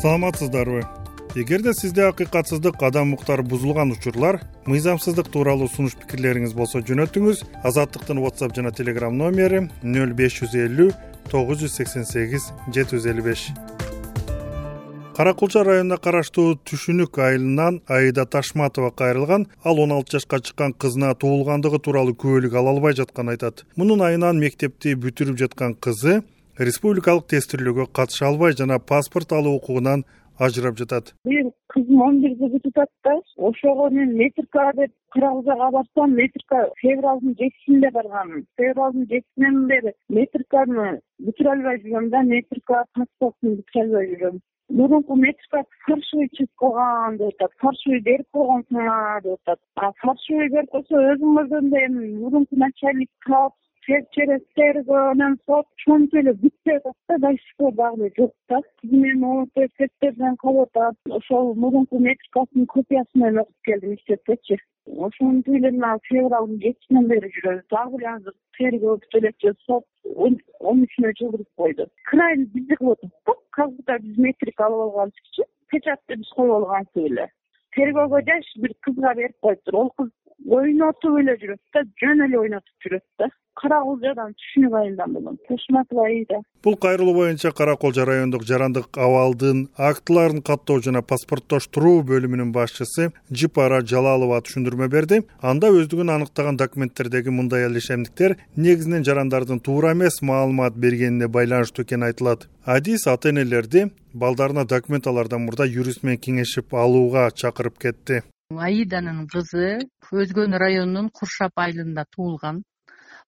саламатсыздарбы? Эгерде сизде акыйкатсыздык адам укуктары бузулган учурлар мыйзамсыздык тууралуу сунуш пикирлериңиз болсо жөнөтүңүз. Азаттыктын whatsapp жана telegram номери нөл беш жүз элүү тогуз жүз сексен сегиз жети жүз элүү беш. Кара кулча районуна караштуу түшүнүк айылынан аида ташматова кайрылган ал он алты жашка чыккан кызына туулгандыгы тууралуу күбөлүк ала албай жатканын айтат. Мунун айынан мектепти бүтүрүп жаткан кызы республикалык тестирлөөгө катыша албай жана паспорт алуу укугунан ажырап жатат. Быйыл кызым он бирди бүтүп атат да ошого мен метрка деп кара барсам метрка февралдын жетисинде барганмын февралдын жетисинен бери метрканы бүтүрө албай жүрөм да метрка паспортун бүтүрө албай жүрөм мурунку метрка фаршевый чыгып калган деп атат фаршевый берип койгонсуңар деп атат. А фаршевый берип койсо өзүң көргөндөй эми мурунку начальник через терго анан сот ошентип эле бүтпөй атат да до сих пор дагы эле жок да. Кызым эми университеттерден калып атат ошол мурунку метрикасынын копиясы менен окуп келди мектептечи ошентип эле мына февралдын жетисинен бери жүрөбүз. Дагы эле азыр тергөө бүтө элекчи сот он үчүнө жылдырып койду. Крайний бизди кылып атат да как будто биз метрика алып алганбызчы печатты биз коюп алгансыз эле. Тергөөгө жаш бир кызга берип коюптур ал кыз ойнотуп эле жүрөт да жөн эле ойнотуп жүрөт да. Кара кулжадан түшүнүк айылдан болгон ташматова аида бул кайрылуу боюнча кара кулжа райондук жарандык абалдын актыларын каттоо жана паспорттоштуруу бөлүмүнүн башчысы жипара жалалова түшүндүрмө берди. Анда өздүгүн аныктаган документтердеги мындай ишемдиктер негизинен жарандардын туура эмес маалымат бергенине байланыштуу экени айтылат. Адис ата энелерди балдарына документ алаардан мурда юрист менен кеңешип алууга чакырып кетти аиданын кызы өзгөн районунун куршап айылында туулган.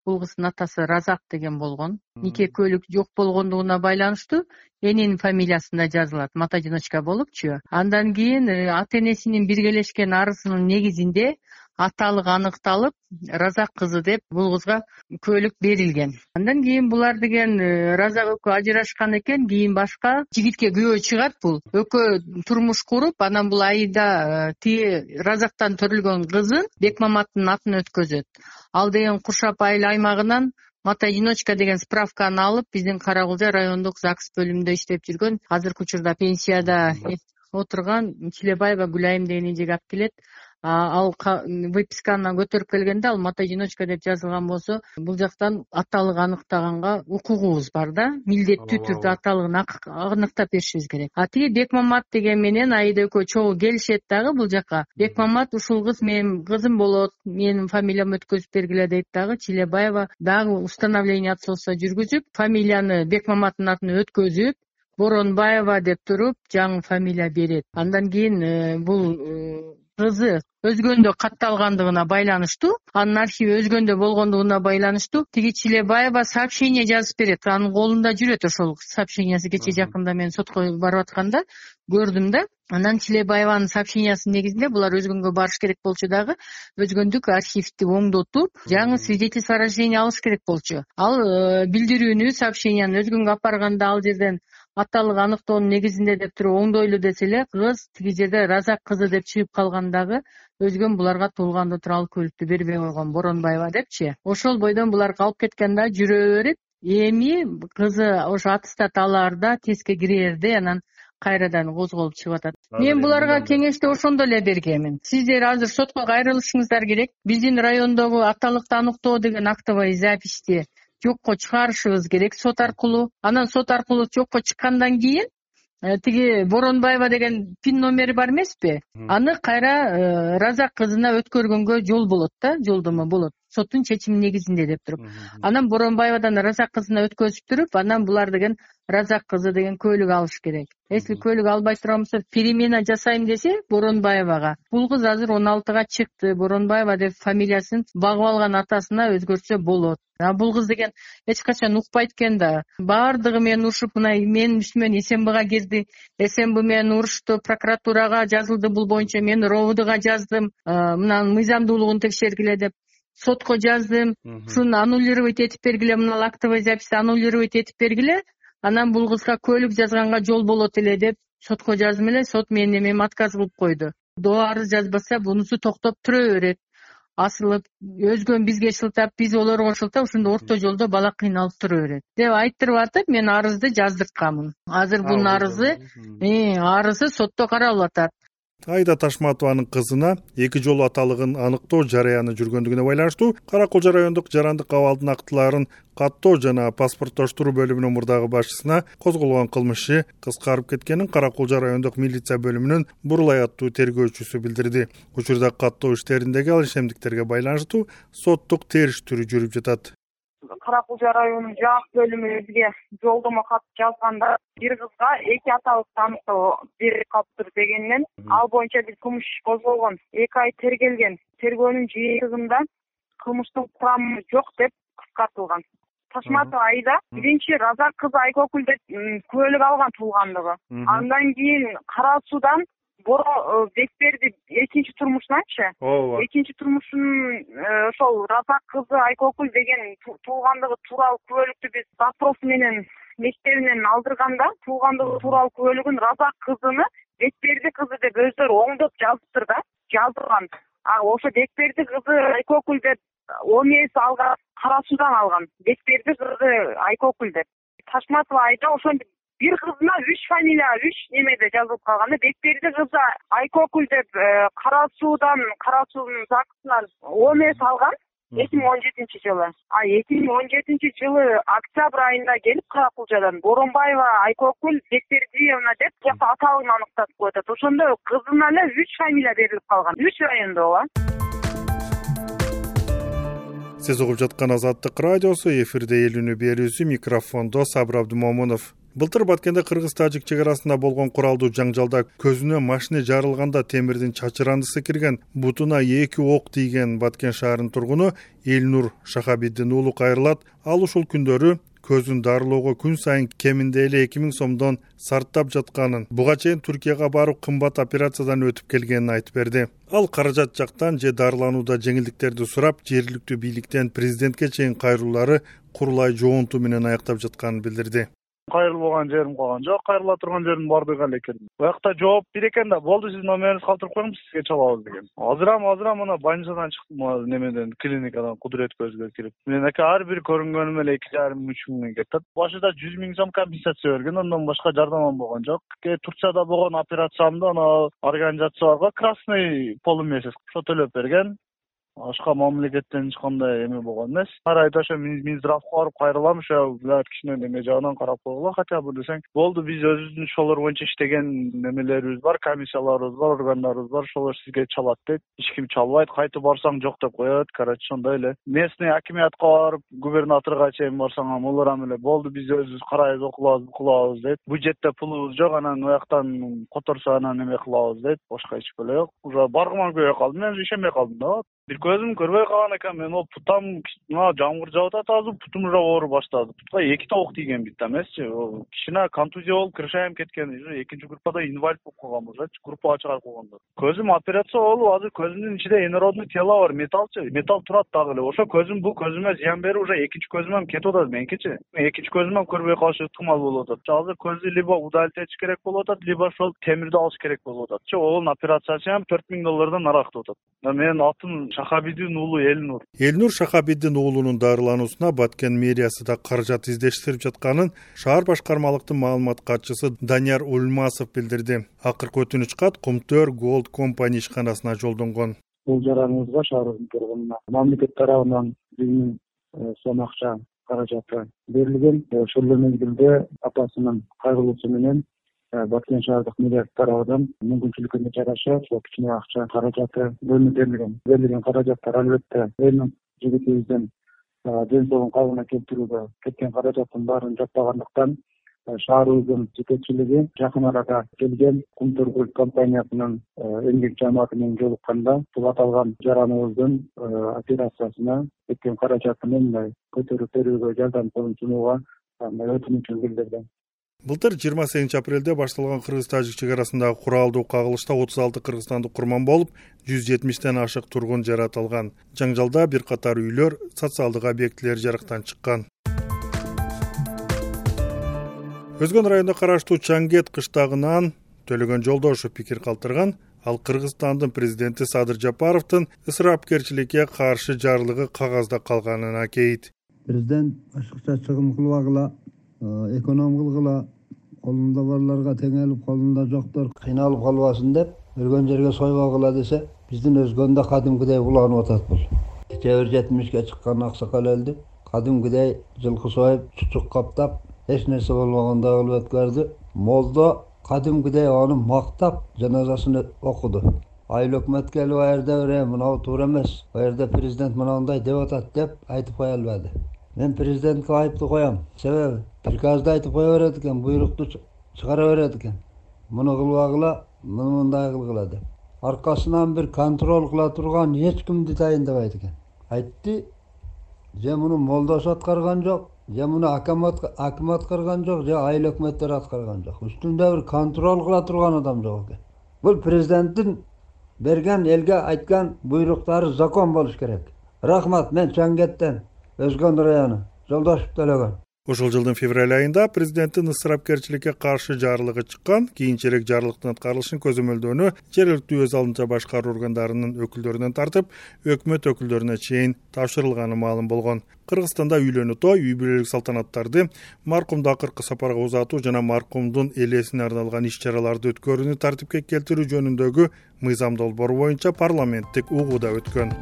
Бул кыздын атасы разак деген болгон. Нике куөлүк жок болгондугуна байланыштуу эненин фамилиясында жазылат. Мата одиночка болупчу. Андан кийин э, ата энесинин биргелешкен арызынын негизинде аталык аныкталып разак кызы деп бул кызга күбөлүк берилген. Андан кийин булар деген э, разак экөө ажырашкан экен кийин башка жигитке күйөө чыгат бул. Экөө турмуш куруп анан бул аида э, тиги разактан төрөлгөн кызын бекмаматтын атына өткөзөт. Ал деген куршап айыл аймагынан мата одиночка деген справканы алып биздин кара кулжа райондук загс бөлүмүндө иштеп жүргөн азыркы учурда пенсияда отурган чилебаева гүлайым деген эжеге алып келет ал выписканы көтөрүп келгенде ал мата одиночка деп жазылган болсо бул жактан аталык аныктаганга укугубуз бар да. Милдеттүү түрдө аталыгын аныктап беришибиз керек. А тиги бекмамат деген менен аида экөө чогуу келишет дагы бул жака. Бекмамат ушул кыз менин кызым болот менин фамилиямды өткөзүп бергиле дейт дагы. Чилебаева дагы установление отцовства жүргүзүп фамилияны бекмаматтын атына өткөзүп боронбаева деп туруп жаңы фамилия берет. Андан кийин э, бул кызы өзгөндө катталгандыгына байланыштуу анын архиви өзгөндө болгондугуна байланыштуу тиги чилебаева сообщение жазып берет. Анын колунда жүрөт ошол сообщениясы кечээ жакында мен сотко барып атканда көрдүм да анан чилебаеванын сообщениясынын негизинде булар өзгөнгө барыш керек болчу дагы өзгөндүк архивди оңдотуп жаңы свидетельство о рождении алыш керек болчу. Ал э, билдирүүнү сообщенияны өзгөнгө алып барганда ал жерден аталык аныктоонун негизинде деп туруп оңдойлу десе эле кыз тиги жерде разак кызы деп чыгып калган дагы өзгөн буларга туулгандыгы тууралуу күбөлүктү бербей койгон боронбаева депчи. Ошол бойдон булар калып кеткен да жүрө берет эми кызы ошо аттестат алаарда тестке кирерде анан кайрадан козголуп чыгып атат. Мен буларга кеңешти ошондо эле бергенмин сиздер азыр сотко кайрылышыңыздар керек. Биздин райондогу аталыкты аныктоо деген актовый записьти жокко чыгарышыбыз керек сот аркылуу. Анан сот аркылуу жокко чыккандан кийин э, тиги боронбаева деген пин номери бар эмеспи? Аны кайра э, разак кызына өткөргөнгө жол болот да жолдомо болот соттун чечими негизинде деп туруп. Анан боронбаевадан разак кызына өткөзүп туруп анан булар деген разак кызы деген куөлүк алыш керек. Если куөлүк албай турган болсо перемена жасайм десе боронбаевага. Бул кыз азыр он алтыга чыкты. Боронбаева деп фамилиясын багып алган атасына өзгөртсө болот. А бул кыз деген эч качан укпайт экен да баардыгы менен урушуп мына менин үстүмөн смбга кирди. Смб менен урушту прокуратурага жазылды бул боюнча мен ровдга жаздым. Мынанын мыйзамдуулугун текшергиле деп сотко жаздым. Ушуну аннулировать этип бергиле мына актовый записьти аннулировать этип бергиле анан бул кызга күбөлүк жазганга жол болот эле деп сотко жаздым эле сот менин эмеми отказ кылып койду. Доо арыз жазбаса бунусу токтоп турө берет асылып өзгөн бизге шылтап биз олорго шылтап ушундай орто жолдо бала кыйналып тура берет деп айттырып атып мен арызды жаздыртканмын. Азыр бунун арызы арызы сотто каралып атат айда ташматованын кызына эки жолу аталыгын аныктоо жараяны жүргөндүгүнө байланыштуу кара кулча райондук жарандык абалдын актыларын каттоо жана паспорттоштуруу бөлүмүнүн мурдагы башчысына козголгон кылмыш иши кыскарып кеткенин кара кулча райондук милиция бөлүмүнүн бурулай аттуу тергөөчүсү билдирди. Учурда каттоо иштериндеги ал ишемдиктерге байланыштуу соттук териштирүү жүрүп жатат кара кулча районунун жаак бөлүмү бизге жолдомо кат жазганда бир кызга эки аталыкты аныктоо берилип калыптыр дегенинен ал боюнча бир кылмыш иш козголгон эки ай тергелген тергөөнүн жыйынтыгында кылмыштын курамы жок деп кыскартылган. Ташматова аида биринчи разак кызы айкөкүл деп күбөлүк алган туулгандыгы. Андан кийин кара суудан боро э, бекберди экинчи турмушунанчы ооба. Экинчи турмушун э, ошол разак кызы айкөкүл деген туулгандыгы тууралуу күбөлүктү биз запрос менен мектебинен алдырганда туулгандыгы тууралуу күбөлүгүн разак кызыны бекберди кызы деп өздөрү оңдоп жазыптыр да жазылган. А ошо бекберди кызы айкөкүл деп он эмес алган кара суудан алган бекберди кызы айкөкүл деп. Ташматова айда ошентип бир кызына үч фамилия үч немеде жазылып калган да бекберди кызы айкөкүл деп э, кара суудан кара суунун загсынан он эс алган эки миң он жетинчи жылы. А эки миң он жетинчи жылы октябрь айында келип кара кулчадан боронбаева айкөкүл бекбердиевна деп бияка аталыгын аныктатып коюп атат ошондо кызына эле үч фамилия берилип калган. Үч райондо ооба. Сиз угуп жаткан азаттык радиосу эфирде эл үнү берүүсү микрофондо сабыр абдымомунов былтыр баткенде кыргыз тажик чек арасында болгон куралдуу жаңжалда көзүнө машине жарылганда темирдин чачырандысы кирген бутуна эки ок тийген баткен шаарынын тургуну элнур шахабиддин уулу кайрылат. Ал ушул күндөрү көзүн дарылоого күн сайын кеминде эле эки миң сомдон сарптап жатканын буга чейин туркияга барып кымбат операциядан өтүп келгенин айтып берди. Ал каражат жактан же дарыланууда жеңилдиктерди сурап жергиликтүү бийликтен президентке чейин кайрылуулары курулай жоонтуу менен аяктап жатканын билдирди кайрылбаган жерим калган. Жок кайрыла турган жердин баардыгы эле экен. Боякта жооп берет экен да болду сиздин номериңизди калтырып коюңуз сизге чалабыз деген. Азырам азырам мына больницадан чыктым немеден клиникадан кудурет көзгө кирип. Мен эки ар бир көрүнгөнүм эле эки жарым үч миңден атат башында жүз миң сом компенсация берген андан башка жардамам болгон жок. Турцияда болгон операциямды анау организация бар го красный полумесяц ошо төлөп берген башка мамлекеттен эч кандай эме болгон эмес. Ар айда ошо минздравко барып кайрылам ошо кичине неме жагынан карап койгула хотя бы десең болду биз өзүбүздүн ошолор боюнча иштеген немелерибиз бар комиссияларыбыз бар органдарыбыз бар. Ошолор сизге чалат дейт. Эч ким чалбайт кайтып барсаң жок деп коет короче ошондой эле. Местный акимиятка барып губернаторго чейин барсаң олорам эле. Болду биз өзүбүз карайбыз окулабыз букулабыз дейт. Бюджетте пулубуз жок анан ыяктан которсо анан эме кылабыз дейт. Башка эч эле жок. Уже баргыман көбөйүп калдым мен уже ишенбей калдым да көзүм көрбөй калган экен. Мен могу путам мына жамгыр жаап атат азыр путум уже ооруй баштады. Путка эки ок тийген бит эмесичи кичине контузия болуп крышаем кеткен уже экинчи группада инвалид болуп калгам ужечи группага чыгарып койгондор көзүм операция болуп азыр көзүмдүн ичинде инородный тело бар металлчы металл турат дагы эле. Ошо көзүм бул көзүмө зыян берип уже экинчи көзүм эми кетип атат меникичи экинчи көзүм эми көрбөй калышы ыктымал болуп атат. Азыр көздү либо удалить этиш керек болуп атат либо ошол темирди алыш керек болуп ататчы онун операциясы төрт миң доллардан нара кетип атат. Менин атым уулу элнур. Элнур шахабиддин уулунун дарылануусуна баткен мэриясы да каражат издештирип жатканын шаар башкармалыктын маалымат катчысы данияр ульмасов билдирди. Акыркы өтүнүч кат кумтөр голд компани ишканасына жолдонгон. Бул жараныбызга шаарыбыздын тургунуна мамлекет тарабынан жүз миң сом акча каражаты берилген. Ошол эле мезгилде апасынын кайрылуусу менен баткен шаардык мэрия тарабынан мүмкүнчүлүккө жараша ошол кичине акча каражаты бөлүнүп берилген берилген каражаттар албетте элнур жигитибиздин э, ден соолугун калыбына келтирүүгө кеткен каражаттын баарын жаппагандыктан э, шаарыбыздын жетекчилиги жакын арада келген кумтөркөл компаниясынын эмгек жамааты менен жолукканда бул аталган жараныбыздын операциясына кеткен каражатыны мындай көтөрүп берүүгө жардам колун сунууга мындай өтүнүчүн билдирди былтыр жыйырма сегизинчи апрелде башталган кыргыз тажик чек арасындагы куралдуу кагылышта отуз алты кыргызстандык курман болуп жүз жетимиштен ашык тургун жаратылган жаңжалда бир катар үйлөр социалдык объектилер жарыктан чыккан. Өзгөн районуна караштуу чаңгет кыштагынан төлөгөн жолдошев пикир калтырган ал кыргызстандын президенти садыр жапаровдун ысырапкерчиликке каршы жарлыгы кагазда калганын акейт. Президент ашыкча чыгым кылбагыла эконом кылгыла колунда барларга теңелип колунда жоктор. Кыйналып калбасын деп өлгөн жерге сойбогула десе биздин өзгөндө кадимкидей уланып атат бул. Кечээ бир жетимишке чыккан аксакал өлдү кадимкидей жылкы союп чучук каптап эч нерсе болбогондой кылып өткөрдү молдо кадимкидей аны мактап жаназасын окуду. Айыл өкмөт келип бир мынабу туура эмес жерде президент мынандай деп атат деп айтып кое албады мен президентке айыпты коем себеби приказды айтып кое берет экен буйрукту чыгара берет экен. Муну кылбагыла муну мындай кылгыла деп аркасынан бир контроль кыла турган эч кимди дайындабайт экен. Айтты же муну молдошу аткарган жок же муну аким аткарган жок же айыл өкмөттөр аткарган жок. Үстүндө бир контроль кыла турган адам жок экен. Бул президенттин берген элге айткан буйруктары закон болуш керек. Рахмат мен чаңгеттен өзгөн району жолдошев төлөгөн ушул жылдын февраль айында президенттин ысырапкерчиликке каршы жарлыгы чыккан кийинчерээк жарлыктын аткарылышын көзөмөлдөөнү жергиликтүү өз алдынча башкаруу органдарынын өкүлдөрүнөн тартып өкмөт өкүлдөрүнө чейин тапшырылганы маалым болгон. Кыргызстанда үйлөнүү той үй бүлөлүк салтанаттарды маркумду акыркы сапарга узатуу жана маркумдун элесине арналган иш чараларды өткөрүүнү тартипке келтирүү жөнүндөгү мыйзам долбоору боюнча парламенттик угууда өткөн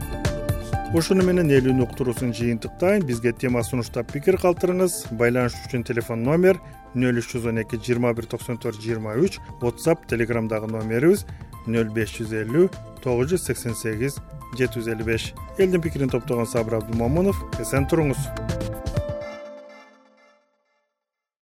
ушуну менен эл үнү уктуруусун жыйынтыктайм бизге тема сунуштап пикир калтырыңыз. Байланыш үчүн телефон номер нөл үч жүз он эки жыйырма бир токсон төрт жыйырма үч. Whatsapp телеграмдагы номерибиз нөл беш жүз элүү тогуз жүз сексен сегиз жети жүз элүү беш. Элдин пикирин топтогон сабыр абдымомунов эсен туруңуз